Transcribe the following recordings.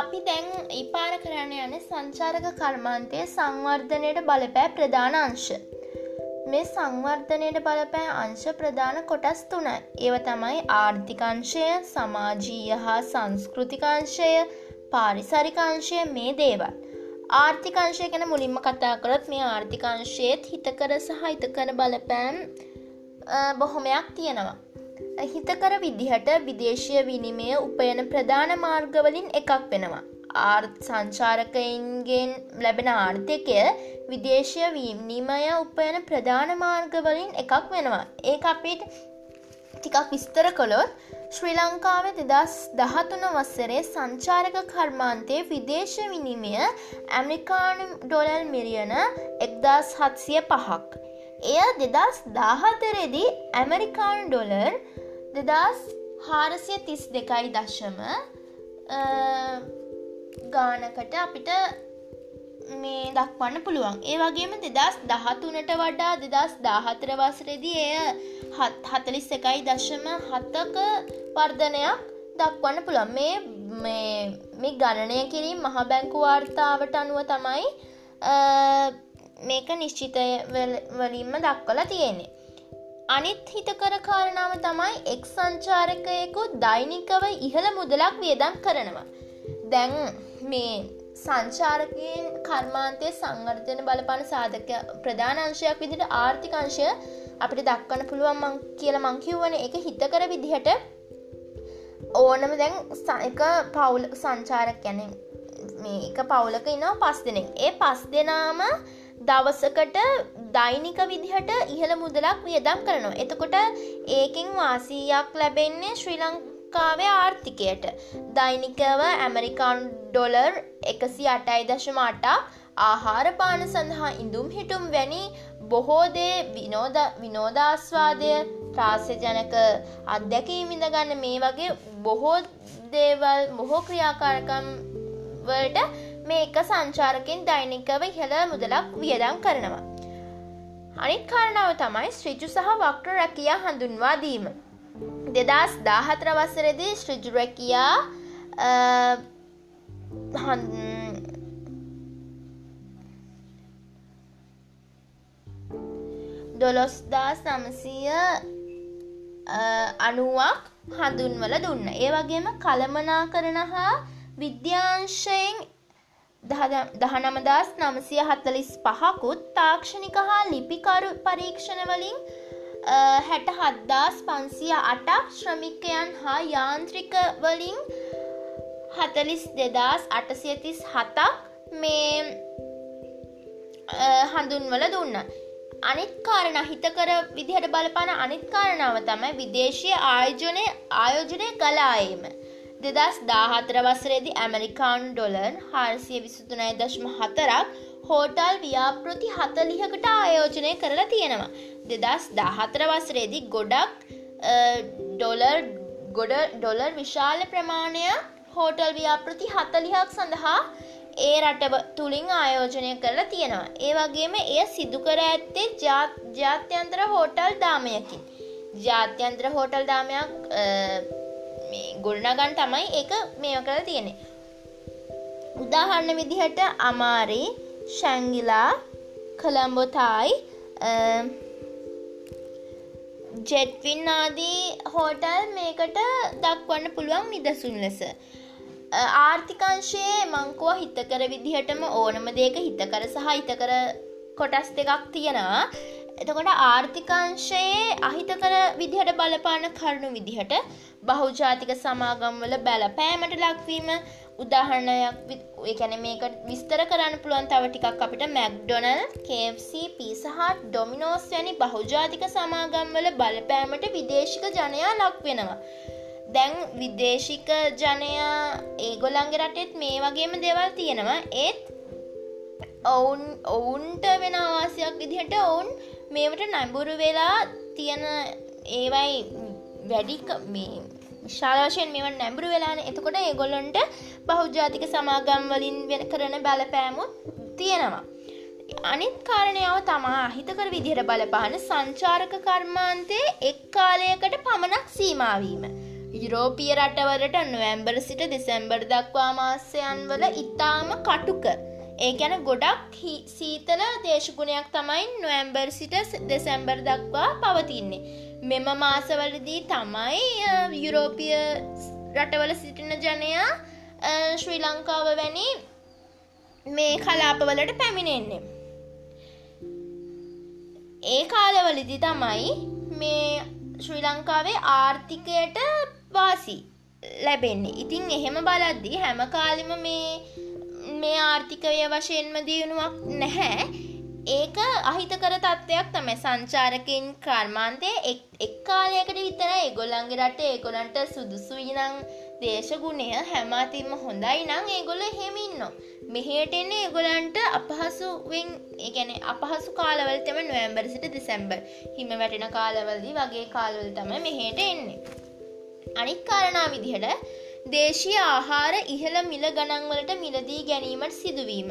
අපි දැන් ඉපාර කරන්න යන සංචාරක කර්මාන්තය සංවර්ධනයට බලපෑ ප්‍රධාන අංශ. මේ සංවර්ධනයට බලපෑ අංශ ප්‍රධාන කොටස් තුනයි. ඒව තමයි ආර්ථිකංශය සමාජීය හා සංස්කෘතිකාංශය පාරිසරිකාංශය මේ දේවල්. ආර්ථිකංශය ගැන මුලින්ම කතා කරත් මේ ආර්ථිකංශයත් හිතකර සහ හිතකර බලපෑම් බොහොමයක් තියෙනවා. හිතකර විදිහට විදේශය විනිමය උපයන ප්‍රධාන මාර්ගවලින් එකක් වෙනවා. ආර්ථ සංචාරකයින්ගෙන් ලැබෙන ආර්ථිකය විදේශය විනිමය උපයන ප්‍රධාන මාර්ගවලින් එකක් වෙනවා. ඒ අපිට ටිකක් විස්තර කොළොත් ශ්‍රී ලංකාව දෙදස් දහතුන වස්සරේ සංචාරක කර්මාන්තයේ විදේශ විනිමය ඇමරිකානු ඩොලල් මිරියන එක්දස් හත්සිය පහක්. එය දෙදස් දාහතරෙදී ඇමරිකානු ඩොලර් දෙදස් හාරසිය තිස් දෙකයි දශම ගානකට අපිට මේ දක්වන්න පුළුවන්. ඒ වගේම දෙදස් දහතුනට වඩා දෙදස් දාහතර වසරෙදී එය හතලිස් එකයි දශම හත්තක වර්ධනයක් දක්වන්න පුළන් මේ මේ ගණනය කිරීම මහ බැංකු වාර්තාවට අනුව තමයි මේක නිශ්චිතය වලින්ම දක්වලා තියෙන්නේ. අනිත් හිතකර කාරණාව තමයි එක් සංචාරකයෙකු දෛනිකව ඉහළ මුදලක් වියදම් කරනවා. දැන් මේ සංචාරකයෙන් කර්මාන්තය සංවර්ධන බලපාන සාධක ප්‍රධානංශයක් විදිට ආර්ථිකංශය අපිට දක්වන්න පුළුවන් මං කියල මංකිව්වන එක හිතකර විදිහට ඕනම දැන් එක පවුල සංචාරක ගැන මේ එක පවුලක ඉන්නවා පස් දෙනෙක් ඒ පස් දෙනාම දවසකට දෛනික විදිහට ඉහළ මුදලක් වියදම් කරනවා. එතකොට ඒකින් වාසීයක් ලැබෙන්නේ ශ්‍රී ලංකාවේ ආර්ථිකයට. දෛනිකව ඇමරිකාන් ඩොලර් එකසි අටයි දශම අටා ආහාර පාන සඳහා ඉඳුම් හිටුම් වැනි බොහෝදේ විනෝද විනෝදාස්වාදය ත්‍රාස්‍යජනක අත්දැකීමිඳගන්න මේ වගේ බොහෝ දේවල් බොහෝ ක්‍රියාකාරකම් වලට මේ එක සංචාරකින් දෛනිකව ඉහළ මුදලක් වියදම් කරනවා. අනිත් කාරණාව තමයි ශ්‍රිජු සහ වක්්‍ර රැකියා හඳුන්වා දීම. දෙදස් දාහතර වසරෙදී ශ්‍රිජු රැකියා දොළොස්දාස් නමසය අනුවක් හඳුන්වල දුන්න. ඒ වගේම කළමනා කරන හා විද්‍යාංශයෙන් දහනමදස් නමසය හත්තලිස් පහකුත් තාක්ෂණික හා ලිපිකරු පරීක්ෂණවලින් හැට හද්දාස් පන්සිය අටක් ශ්‍රමිකයන් හා යාන්ත්‍රික වලින් හතලිස් දෙදස් අටසියතිස් හතක් මේ හඳුන්වල දුන්න. අනිත් කාරණ හිතකර විදිහට බලපාන අනිත් කාරණාව තමයි විදේශය ආයෝජනය ආයෝජනය කලායම. දෙදස් දාහතර වසරේදි ඇමරිකාන් ඩොලර් හාරසිය විසුතුනයි දශම හතරක් හෝටල් ව්‍යාපෘති හතලිහකට ආයෝජනය කරලා තියෙනවා. දෙදස් දාහතර වසරේදි ගොඩක් ඩොලර් ගොඩ ඩොලර් විශාල ප්‍රමාණය හෝටල් ව්‍යාපෘති හතලිහක් සඳහා ඒ රට තුළින් ආයෝජනය කරලා තියෙනවා. ඒ වගේම එය සිදුකර ඇත්තේ ජාත්‍යන්ත්‍ර හෝටල් දාමයකින්. ජාත්‍යන්ත්‍ර හෝටල් දාමයක් මේ ගොඩනගන් තමයි එක මේ කළ තියෙනෙ උදාහරණ විදිහට අමාරි ශැංගිලා කළම්බොතායි ජෙට්වින් ආදී හෝටල් මේකට දක්වන්න පුළුවන් නිදසුන් ලෙස. ආර්ථිකංශයේ මංකුව හිතකර විදිහටම ඕනම දේක හිතකර සහ හිතකර කොටස් දෙකක් තියෙනවා. එතකොට ආර්ථිකංශයේ අහිතකර විදිහට බලපාන කරුණු විදිහට බහුජාතික සමාගම්වල බැලපෑමට ලක්වීම උදාහරණයක් ඒැන මේකට විස්තර කරන්න පුළුවන් තව ටිකක් අපිට මැක්ඩොනල් KFC පිසහත් ඩොමිනෝස් වැනි බහුජාතික සමාගම්වල බලපෑමට විදේශික ජනයා ලක් වෙනවා. දැන් විදේශික ජනයා ඒගොල්ලන්ගේ රටෙත් මේ වගේම දෙවල් තියෙනවා ඒත් ඔවුන් ඔවුන්ට වෙන ආවාසයක් විදිහට ඔවුන් මේවට නැඹුරු වෙලා තියෙන ඒවයි වැඩික මේ ශාලාශයෙන් මෙව නැඹුරු වෙලාන එතකොට ඒගොල්ලොන්ට බහුජාතික සමාගම් වලින් වෙන කරන බලපෑමුත් තියෙනවා අනිත් කාරණයාව තමා අහිතකර විදිහට බලපාන සංචාරක කර්මාන්තය එක් කාලයකට පමණක් සීමාවීම. යුරෝපිය රටවලට නොවැම්බර් සිට දෙසැම්බර් දක්වා මාසයන් වල ඉතාම කටුක. ඒ ගැන ගොඩක් සීතල දේශගුණයක් තමයි නොවැම්බර් සිට දෙසැම්බර් දක්වා පවතින්නේ. මෙම මාසවලදී තමයි යුරෝපිය රටවල සිටින ජනයා ශ්‍රී ලංකාව වැනි මේ කලාපවලට පැමිණෙන්නේ. ඒ කාලවලදි තමයි මේ ශ්‍රී ලංකාවේ ආර්ථිකයට වාසි ලැබෙන්නේ ඉතින් එහෙම බලද්දී හැම කාලිම මේ මේ ආර්ථිකය වශයෙන්ම දියුණුවක් නැහැ. ඒක අහිතකර තත්ත්වයක් තමයි. සංචාරකින් කර්මාන්තය එක් කාලයකට විතර ඒගොල්ලන්ගේ රට ඒගොලන්ට සුදුසුයි නං දේශගුණය හැමාතින්ම හොඳයි නං ඒගොල්ල හෙමින්නෝ මෙහට එන්නේ ඒගොලන්ට අපහසුවෙන් ඒගැන අපහසු කාලවලතම නොවම්බර් සිට දෙසැම්බර් හිම වැටෙන කාලවලදි වගේ කාලවල තම මෙහට එන්නේ. අනිත් කාරණා විදිහට දේශීය ආහාර ඉහළ මිල ගණන්වලට මිලදී ගැනීමට සිදුවීම.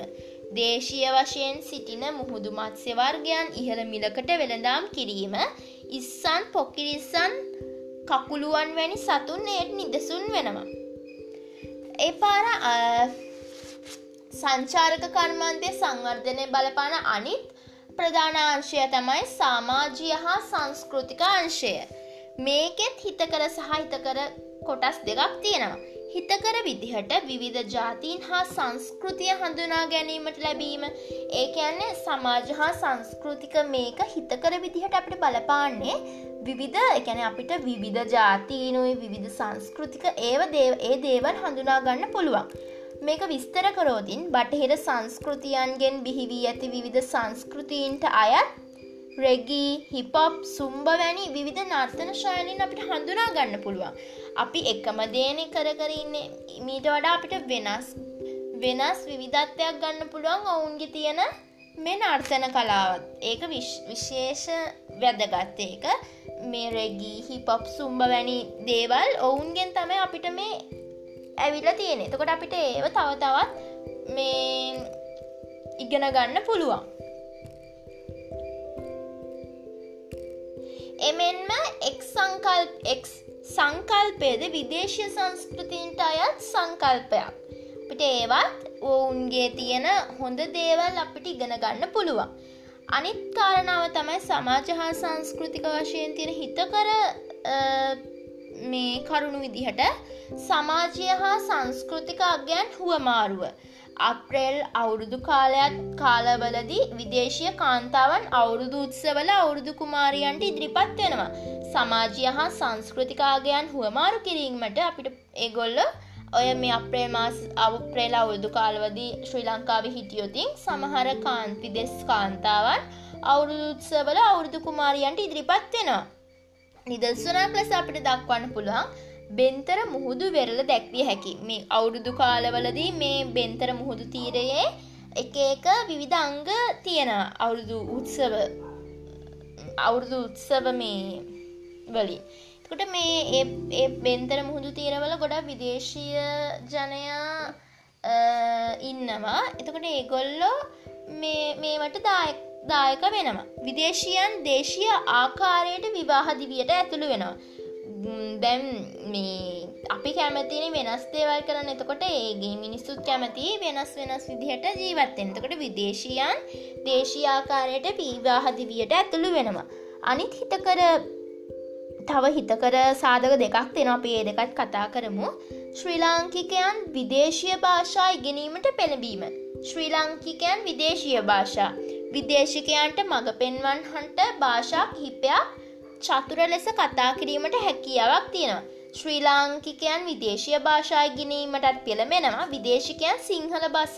දේශීය වශයෙන් සිටින මුහුදු මත්ස්‍ය වර්ගයන් ඉහළ මිලකට වෙළඳාම් කිරීම ඉස්සන් පොකිරිස්සන් කකුළුවන් වැනි සතුන් එයට නිදසුන් වෙනවා. ඒ පාර සංචාරක කර්මාන්තය සංවර්ධනය බලපාන අනිත් ප්‍රධානාංශය තමයි සාමාජය හා සංස්කෘතික අංශය. මේකෙත් හිතකර සහහිතකර කොටස් දෙකක් තියෙනවා. හිතකර විදිහට විවිධ ජාතීන් හා සංස්කෘතිය හඳුනා ගැනීමට ලැබීම ඒ කියන්නේ සමාජ හා සංස්කෘතික මේක හිතකර විදිහට අපිට බලපාන්නේ විවිධ එකැන අපිට විවිධ ජාතීනුයි විවිධ සංස්කෘතික ඒව දේව ඒ දේවල් හඳුනා ගන්න පුළුවන්. මේක විස්තර කරෝතින් බටහිර සංස්කෘතියන්ගෙන් බිහිවී ඇති විවිධ සංස්කෘතීන්ට අයත් රෙගී හිපොප් සුම්බ වැනි විවිධ නර්තන ශෛලින් අපිට හඳුනා ගන්න පුළුවන්. අපි එකම දේන කර කරන්නේ මීට වඩා අපිට වෙනස් වෙනස් විවිධත්වයක් ගන්න පුළුවන් ඔවුන්ගේ තියෙන මේ නර්තන කලාවත්. ඒක විශේෂ වැදගත්ත ඒක මේ රෙගී හිපොප් සුම්බ වැනි දේවල් ඔවුන්ගෙන් තමයි අපිට මේ ඇවිල තියෙන එතකොට අපිට ඒව තව තවත් මේ ඉගෙන ගන්න පුළුවන්. එමෙන්ම එක් සංකල් එක් සංකල්පයද විදේශය සංස්කෘතින්ට අයත් සංකල්පයක්. අපිට ඒවත් ඔවුන්ගේ තියෙන හොඳ දේවල් අපිට ඉගෙන ගන්න පුළුවන්. අනිත් කාරණාව තමයි සමාජ හා සංස්කෘතික වශයෙන් තියෙන හිතකර මේ කරුණු විදිහට සමාජය හා සංස්කෘතික අගයන් හුවමාරුව. අප්‍රේල් අවුරුදු කාලයක් කාලවලදී විදේශය කාන්තාවන් අවුරුදු උත්සවල අවුරුදු කුමාරියන්ට ඉදිරිපත් වෙනවා. සමාජය හා සංස්කෘතිකාගයන් හුවමාරු කිරීමට අපිට ඒගොල්ල ඔය මේ අප්‍රේල් මාස් අවුප්‍රේල අවුරුදු කාලවදී ශ්‍රී ලංකාව හිටියොතින් සමහර කාන්ති දෙස් කාන්තාවන් අවුරුදු උත්සවල අවුරුදු කුමාරියන්ට ඉදිරිපත් වෙනවා. නිදර්ශනයක් ලෙස අපිට දක්වන්න පුළුවන් බෙන්තර මුහුදු වෙරළ දැක්විය හැකි. මේ අවුරුදු කාලවලදී මේ බෙන්තර මුහුදු තීරයේ එක එක විවිධ අංග තියෙන අවුරුදු උත්සව අවුරුදු උත්සව මේ වලින්. කොට මේ ඒ බෙන්තර මුහුදු තීරවල ගොඩා විදේශීය ජනයා ඉන්නවා. එතකොට ඒගොල්ලෝ මේවට දායක දායක වෙනවා. විදේශයන් දේශීය ආකාරයට විවාහදිවියට ඇතුළු වෙනවා. දැන් මේ අපි කැමතින වෙනස් දේවල් කරන්න. එතකොට ඒගේ මිනිස්සුත් කැමති වෙනස් වෙනස් විදිහට ජීවත්තෙන් එතකොට විදේශයන් දේශීආකාරයට පීවාහදිවියට ඇතුළු වෙනවා. අනිත් හිතකර තව හිතකර සාධක දෙකක් දෙෙන අපේ ඒ දෙකත් කතා කරමු. ශ්‍රී ලාංකිකයන් විදේශය භාෂා ඉගෙනීමට පෙළඹීම. ශ්‍රී ලාංකිකයන් විදේශීය භාෂා. විදේශිකයන්ට මඟ පෙන්වන් හන්ට භාෂා කිහිපයක් චතුර ලෙස කතා කිරීමට හැකියාවක් තියෙනවා. ශ්‍රී ලාංකිකයන් විදේශය භාෂා ඉගෙනීමටත් පෙළඹෙනවා විදේශිකයන් සිංහල බස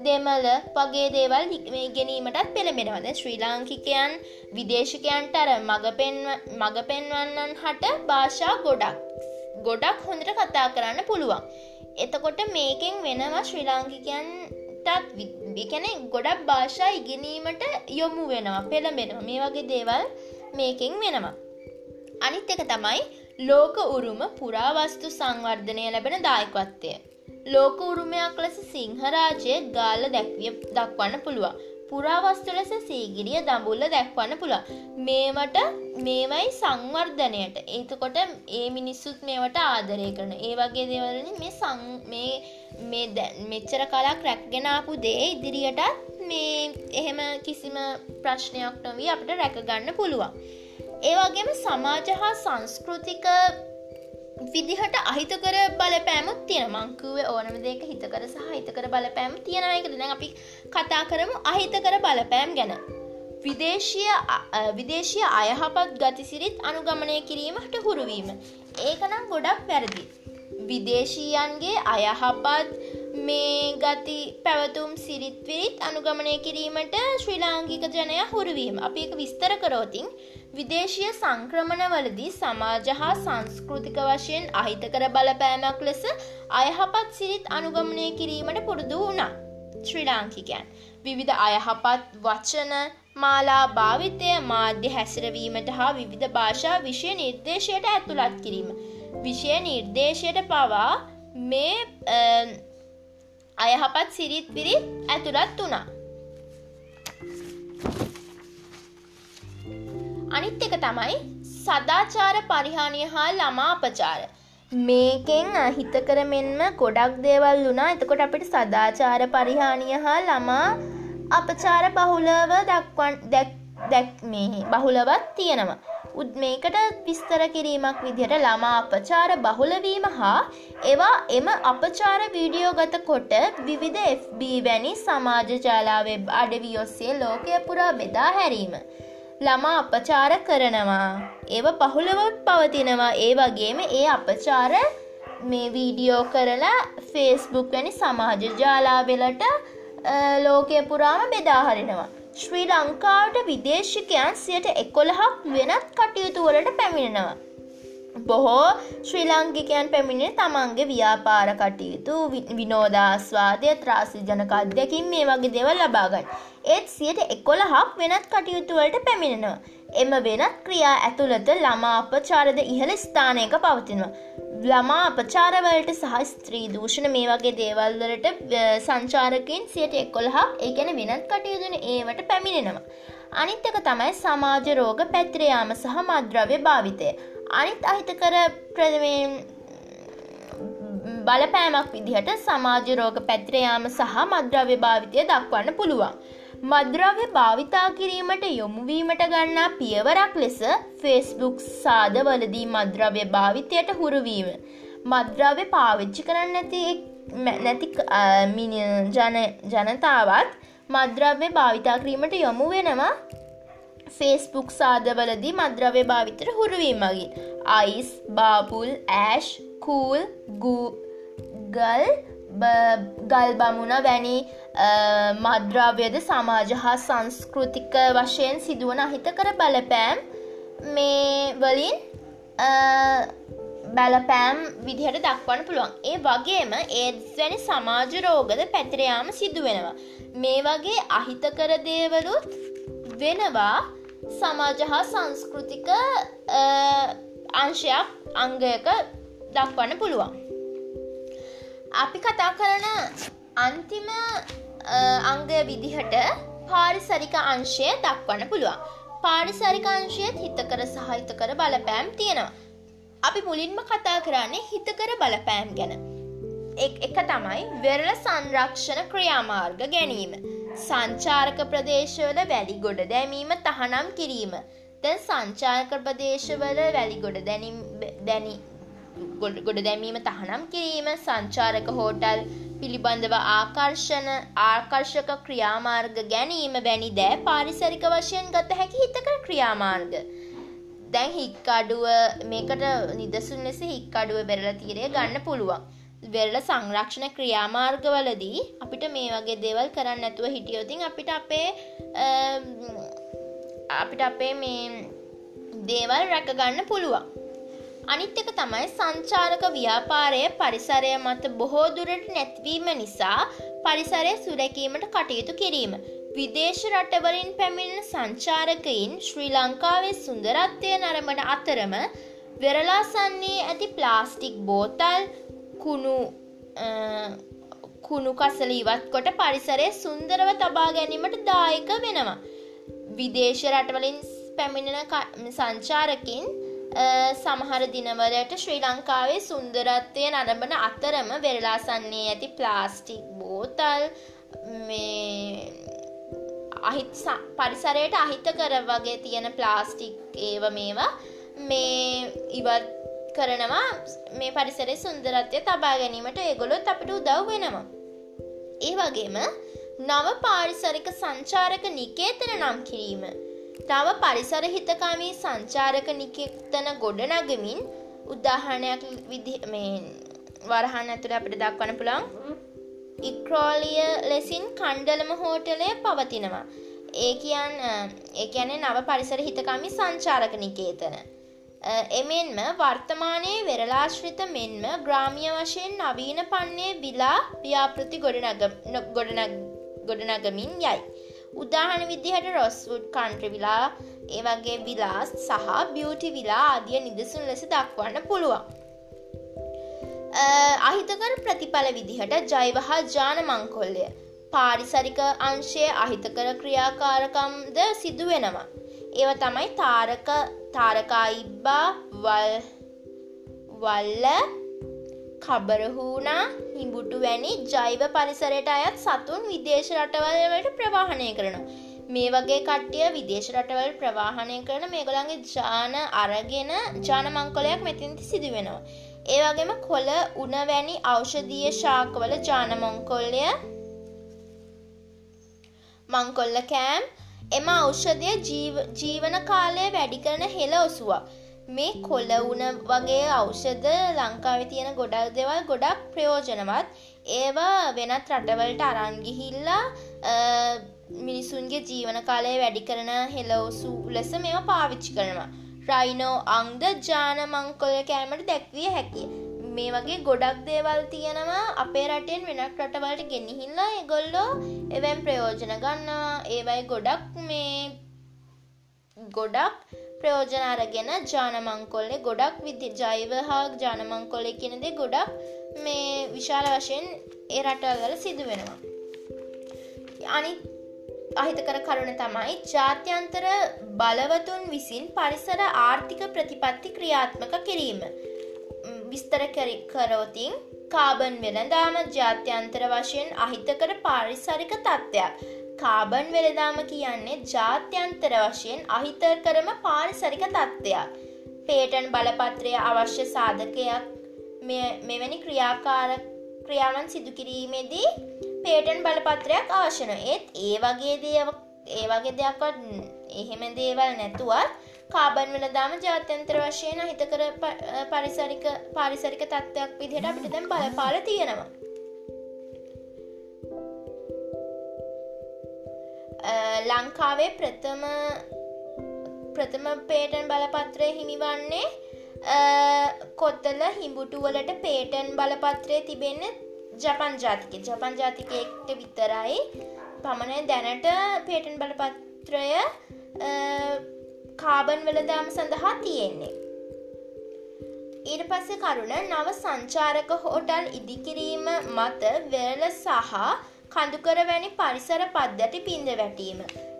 දෙමල වගේ දේවල් ගැනීමටත් පෙළඹෙනවද ශ්‍රී ලාංකිකයන් විදේශකයන්ට අර මඟ පෙන්වන්නන් හට භාෂා ගොඩක් ගොඩක් හොඳට කතා කරන්න පුළුවන්. එතකොට මේකෙන් වෙනවා ශ්‍රී ලාංකිකයන්ටත් විකැන ගොඩක් භාෂා ඉගෙනීමට යොමු වෙනවා පෙළඹෙනවා මේ වගේ දේවල් මේකෙන් වෙනවා. අනිත් එක තමයි ලෝක උරුම පුරාවස්තු සංවර්ධනය ලැබෙන දායකවත්තය. ලෝක උරුමයක් ලෙස සිංහරාජය ගාල දැක්විය දක්වන්න පුළුවන්. පුරාවස්තු ලෙස සීගිරිය දඹුල්ල දැක්වන්න පුළා මේවට මේවයි සංවර්ධනයට ඒතකොට ඒ මිනිස්සුත් මේවට ආදරය කරන ඒ වගේ දෙවලින් මේ සං මේ මේ දැන් මෙච්චර කලක් රැක්ගෙනාපු දේ ඉදිරියටත් මේ එහෙම කිසිම ප්‍රශ්නයක් නොවී අපට රැකගන්න පුළුවන්. ඒවගේම සමාජ හා සංස්කෘතික විදිහට අහිතකර බලපෑමුත් තියෙන මංකුව ඕනම දෙක හිතකර සහ හිතකර බලපෑම් තියෙනයක දෙන අපි කතා කරමු අහිතකර බලපෑම් ගැන. විදේශය විදේශය අයහපත් ගතිසිරිත් අනුගමනය කිරීමට හුරුවීම. ඒකනම් ගොඩක් වැරදි. විදේශීයන්ගේ අයහපත් මේ ගති පැවතුම් සිරිත්විරිත් අනුගමනය කිරීමට ශ්‍රී ලාංගික ජනය හුරුවීම අපි එක විස්තර කරෝතින් විදේශීය සංක්‍රමණවලදී සමාජ හා සංස්කෘතික වශයෙන් අහිතකර බලපෑමක් ලෙස අයහපත් සිරිත් අනුගමනය කිරීමට පුරුදු වුණා. ශ්‍රී ලාංකිකයන්. විවිධ අයහපත් වචන මාලා භාවිතය මාධ්‍ය හැසිරවීමට හා විවිධ භාෂා විෂය නිර්දේශයට ඇතුළත් කිරීම. විෂය නිර්දේශයට පවා මේ අයහපත් සිරිත් පිරිත් ඇතුළත් වුණා. අනිත් එක තමයි සදාචාර පරිහානිය හා ළමා අපචාර. මේකෙන් හිතකර මෙන්ම ගොඩක් දේවල් වුණා එතකොට අපිට සදාචාර පරිහානිය හා ළමා අපචාර බහුලව දක්වන් දැක් මේ බහුලවත් තියෙනවා. මේකට විස්තර කිරීමක් විදිහට ළමා අපචාර බහුලවීම හා ඒවා එම අපචාර වීඩියෝ ගත කොට විවිධ FB වැනි සමාජ ජාලා වෙබ් අඩවි ඔස්සේ ලෝකය පුරා බෙදා හැරීම. ළමා අපචාර කරනවා. ඒව පහුලව පවතිනවා ඒ වගේම ඒ අපචාර මේ වීඩියෝ කරලා ෆේස්බුක් වැනි සමාජ ජාලාවෙලට ලෝකය පුරාම බෙදාහරිනවා. ශ්‍රී ලංකාවට විදේශිකයන් සියට එකොළහක් වෙනත් කටයුතුවලට පැමිණෙනවා. බොහෝ ශ්‍රී ලංකිකයන් පැමිණෙන තමන්ගේ ව්‍යාපාර කටයුතු විනෝදාස්වාදය ත්‍රාසි ජනක අධ්‍යකින් මේ වගේ දෙවල් ලබාගන්න. ඒත් සියට එකොළහක් වෙනත් කටයුතුවලට පැමිණෙනවා. එම වෙනත් ක්‍රියා ඇතුළත ළමා අපචාරද ඉහළ ස්ථානයක පවතිනවා. ළමා අපචාරවලට සහ ස්ත්‍රී දූෂණ මේ වගේ දේවල්වලට සංචාරකින් සියට එකොළහා ඒගැන වෙනත් කටයුතුන ඒවට පැමිණෙනවා. අනිත්තක තමයි සමාජ රෝග පැත්‍රයාම සහ මද්‍රව්‍ය භාවිතය. අනිත් අහිතකර ප්‍රදමයෙන් බලපෑමක් විදිහට සමාජ රෝග පැත්‍රයාම සහ මද්‍රව්‍ය භාවිතය දක්වන්න පුළුවන්. මද්‍රව්‍ය භාවිතා කිරීමට යොමුවීමට ගන්නා පියවරක් ලෙස ෆේස්බුක් සාදවලදී මද්‍රව්‍ය භාවිතයට හුරුවීම. මද්‍රව්‍ය පාවිච්චි කරන්න නැති නැති ජනතාවත් මද්‍රව්‍ය භාවිතා කිරීමට යොමු වෙනවා ෆේස්බුක් සාදවලදී මද්‍රව්‍ය භාවිතර හුරුවීමගින්. අයිස් බාපුල් ඇෂ් කූල් ගල් ගල් බමුණ වැනි මද්‍රාව්‍යද සමාජ හා සංස්කෘතික වශයෙන් සිදුවන අහිතකර බලපෑම් මේ වලින් බැලපෑම් විදිහට දක්වන්න පුළුවන්. ඒ වගේම ඒත් වැනි සමාජ රෝගද පැතිරයාම සිදුවෙනවා. මේ වගේ අහිතකර දේවලුත් වෙනවා සමාජ හා සංස්කෘතික අංශයක් අංගයක දක්වන්න පුළුවන්. අපි කතා කරන අන්තිම අංගය විදිහට පාරිසරික අංශය දක්වන්න පුළුවන්. පාරිසරික අංශයත් හිතකර සහිතකර බලපෑම් තියෙනවා. අපි මුලින්ම කතා කරන්නේ හිතකර බලපෑම් ගැන. එක තමයි වෙරළ සංරක්ෂණ ක්‍රියාමාර්ග ගැනීම. සංචාරක ප්‍රදේශවල වැලි ගොඩ දැමීම තහනම් කිරීම. දැන් සංචාරක ප්‍රදේශවල වැලි ගොඩ දැනි ගොඩ දැමීම තහනම් කිරීම සංචාරක හෝටල් පිළිබඳව ආකර්ෂණ ආකර්ශක ක්‍රියාමාර්ග ගැනීම වැනි දෑ පාරිසරික වශයෙන් ගත හැකි හිතකර ක්‍රියාමාර්ග. දැන් හික්කඩුව මේකට නිදසුන් ලෙස හික්කඩුව බෙරල තීරය ගන්න පුළුවන්. වෙරල සංරක්ෂණ ක්‍රියාමාර්ගවලදී අපිට මේ වගේ දේවල් කරන්න ඇතුව හිටියෝතින් අපිට අපේ අපිට අපේ මේ දේවල් රැකගන්න පුළුවන්. අනිත් එක තමයි සංචාරක ව්‍යාපාරය පරිසරය මත බොහෝ දුරට නැතිවීම නිසා පරිසරය සුරැකීමට කටයුතු කිරීම. විදේශ රටවලින් පැමිණෙන සංචාරකයින් ශ්‍රී ලංකාවේ සුන්දරත්වය නරඹන අතරම වෙරලාසන්නේ ඇති ප්ලාස්ටික් බෝතල් කුණු කුණු කසල ඉවත් කොට පරිසරය සුන්දරව තබා ගැනීමට දායක වෙනවා. විදේශ රටවලින් පැමිණෙන සංචාරකින් සමහර දිනවලට ශ්‍රී ලංකාවේ සුන්දරත්වය නරඹන අතරම වෙරලාසන්නේ ඇති ප්ලාස්ටික් බෝතල් අහිත් පරිසරයට අහිත කර වගේ තියෙන ප්ලාස්ටික් ඒව මේවා මේ ඉවත් කරනවා මේ පරිසරේ සුන්දරත්වය තබා ගැනීමට ඒගොලොත් අපිට උදව් වෙනවා. ඒ වගේම නව පාරිසරික සංචාරක නිකේතන නම් කිරීම. තව පරිසර හිතකාමී සංචාරක නිකේතන ගොඩනගමින් උදාහරණයක් විදි මේ වරහන් ඇතුළ අපිට දක්වන පුළන් ඉක්‍රෝලිය ලෙසින් කණ්ඩලම හෝටලය පවතිනවා. ඒ කියන් ඒ ඇනේ නව පරිසර හිතකාමි සංචාරක නිකේතන. එමෙන්ම වර්තමානයේ වෙරලාශ්‍රිත මෙන්ම ග්‍රාමිය වශයෙන් නවීන පන්නේ විලා ව්‍යාපෘති ගොඩනගමින් යයි. උදාහන විදිහට රොස්වුඩ් කන්ට්‍රි විලා ඒ වගේ විලාස් සහ බියටි විලා ආදිය නිදසුන් ලෙස දක්වන්න පුළුවන්. අහිතකර ප්‍රතිඵල විදිහට ජෛව හා ජාන මංකොල්ලය පාරිසරික අංශය අහිතකර ක්‍රියාකාරකම්ද සිදුවෙනවා. ඒව තමයි තාරක තාරකායිබ්බා වල් වල්ල කබරහූනා හිඹුටු වැනි ජෛව පරිසරයට අයත් සතුන් විදේශ රටවල්වලට ප්‍රවාහණය කරනවා. මේ වගේ කට්ටිය විදේශ රටවල් ප්‍රවාහණය කරන මේගොලන්ගේ ජාන අරගෙන ජානමංකොලයක් මෙතින්ති සිදු වෙනවා. ඒ වගේම කොල උන වැනි ඖෂධීය ශාකවල ජානමංකොල්ලය මංකොල්ල කෑම් එම ඖෂධය ජීවන කාලය වැඩි කරන හෙළ ඔසුවක්. මේ කොල උන වගේ ඖෂධ ලංකාවෙ තියෙන ගොඩක් දෙවල් ගොඩක් ප්‍රයෝජනවත් ඒවා වෙනත් රටවලට අරංගිහිල්ලා මිනිසුන්ගේ ජීවන කාලය වැඩි කරන හෙලෝසු ලෙස මෙම පාවිච්චි කරනවා. රයිනෝ අංද ජාන මංකොල කෑමට දැක්විය හැකිය. මේ වගේ ගොඩක් දේවල් තියෙනවා අපේ රටෙන් වෙනක් රටවලට ගෙනහිල්ලා එගොල්ලෝ එවැම් ප්‍රයෝජන ගන්නවා ඒවයි ගොඩක් මේ ගොඩක් ප්‍රයෝජන අරගෙන ජානමංකොල්ලේ ගොඩක් විදි ජෛව හා ජානමංකොල්ලෙ කියනදේ ගොඩක් මේ විශාල වශයෙන් ඒ රටවල්වල සිදු වෙනවා අනි අහිතකර කරුණ තමයි ජාත්‍යන්තර බලවතුන් විසින් පරිසර ආර්ථික ප්‍රතිපත්ති ක්‍රියාත්මක කිරීම විස්තර කරෝතින් කාබන් වෙළදාම ජාත්‍යන්තර වශයෙන් අහිතකර පාරිසරික තත්ත්වයක්. කාබන් වෙළදාම කියන්නේ ජාත්‍යන්තර වශයෙන් අහිතකරම පාරිසරික තත්ත්වයක්. පේටන් බලපත්‍රය අවශ්‍ය සාධකයක් මෙවැනි ක්‍රියාකාර ක්‍රියාවන් සිදුකිරීමේදී පේටන් බලපත්‍රයක් අවශ්‍යන ඒත් ඒ වගේ දේව ඒ වගේ දෙයක්වත් එහෙම දේවල් නැතුවත් කාබන් වෙළදාම ජාත්‍යන්තර වශයෙන් අහිතකර පරිසරික පාරිසරික තත්ත්වයක් විදිහට අපිට දැන් බලපාල තියෙනවා. ලංකාවේ ප්‍රථම ප්‍රථම පේටන් බලපත්‍රය හිමිවන්නේ කොත්තල හිඹුටුවලට පේටන් බලපත්‍රය තිබෙන්න ජපන් ජාතික ජපන් ජාතිකයෙක්ට විතරයි පමණ දැනට පේටන් බලපත්‍රය කාබන් වෙළදාම සඳහා තියෙන්නේ. ඊට පස්සේ කරුණ නව සංචාරක හෝටල් ඉදිකිරීම මත වෙරළ සහ කඳුකර වැනි පරිසර පද්ධති පින්ද වැටීම.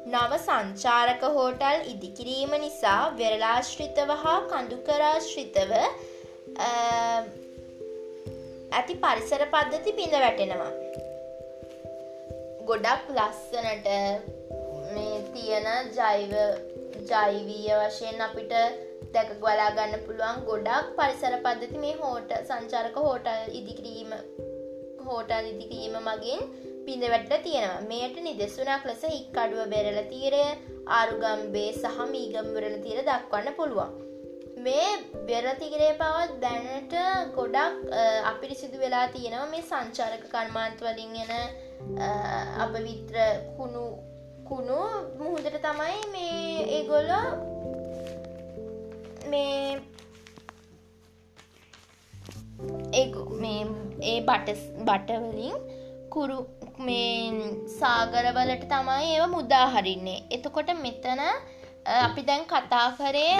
නව සංචාරක හෝටල් ඉදිකිරීම නිසා වෙරලාශ්‍රිතව හා කඳුකරාශ්‍රිතව ඇති පරිසර පද්ධති පිඳ වැටෙනවා. ගොඩක් ලස්සනට මේ තියෙන ජෛව ජෛවීය වශයෙන් අපිට දැක ගොලා ගන්න පුළුවන් ගොඩක් පරිසර පද්ධති මේ හෝට සංචාරක හෝටල් ඉදිකිරීම හෝටල් ඉදිකිරීම මගින් පිඳ වැටල තියෙනවා මේට නිදෙසුනක් ලෙස හික්කඩුව බෙරල තීරය ආරුගම්බේ සහ මීගම්වරල තීර දක්වන්න පුළුවන්. මේ බෙරතිගරේ පවත් දැනට ගොඩක් අපිරිසිදු වෙලා තියෙනවා මේ සංචාරක කර්මාන්තවලින් එන අප විත්‍ර කුණු කුණු මුහුදට තමයි මේ ඒගොල්ල මේ ඒ බට බටවලින් කුරු මේ සාගරවලට තමයි ඒව මුදාහරින්නේ එතකොට මෙතන අපි දැන් කතා කරේ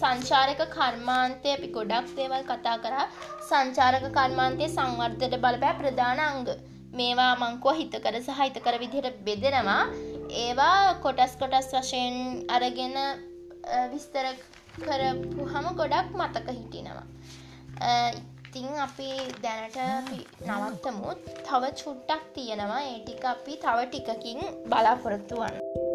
සංචාරක කර්මාන්තය. අපි ගොඩක් දේවල් කතා කරා. සංචාරක කර්මාන්තය සංවර්ධයට බලපෑ ප්‍රධාන අංග. මේවා මංකුව හිතකර සහ හිතකර විදිහට බෙදෙනවා. ඒවා කොටස් කොටස් වශයෙන් අරගෙන විස්තර කරපු හම ගොඩක් මතක හිටිනවා. ඉතිං අපි දැනට නවත්තමුත්. තව චුට්ටක් තියෙනවා. ඒටික අපි තව ටිකකින් බලාපොරොත්තු වන්න.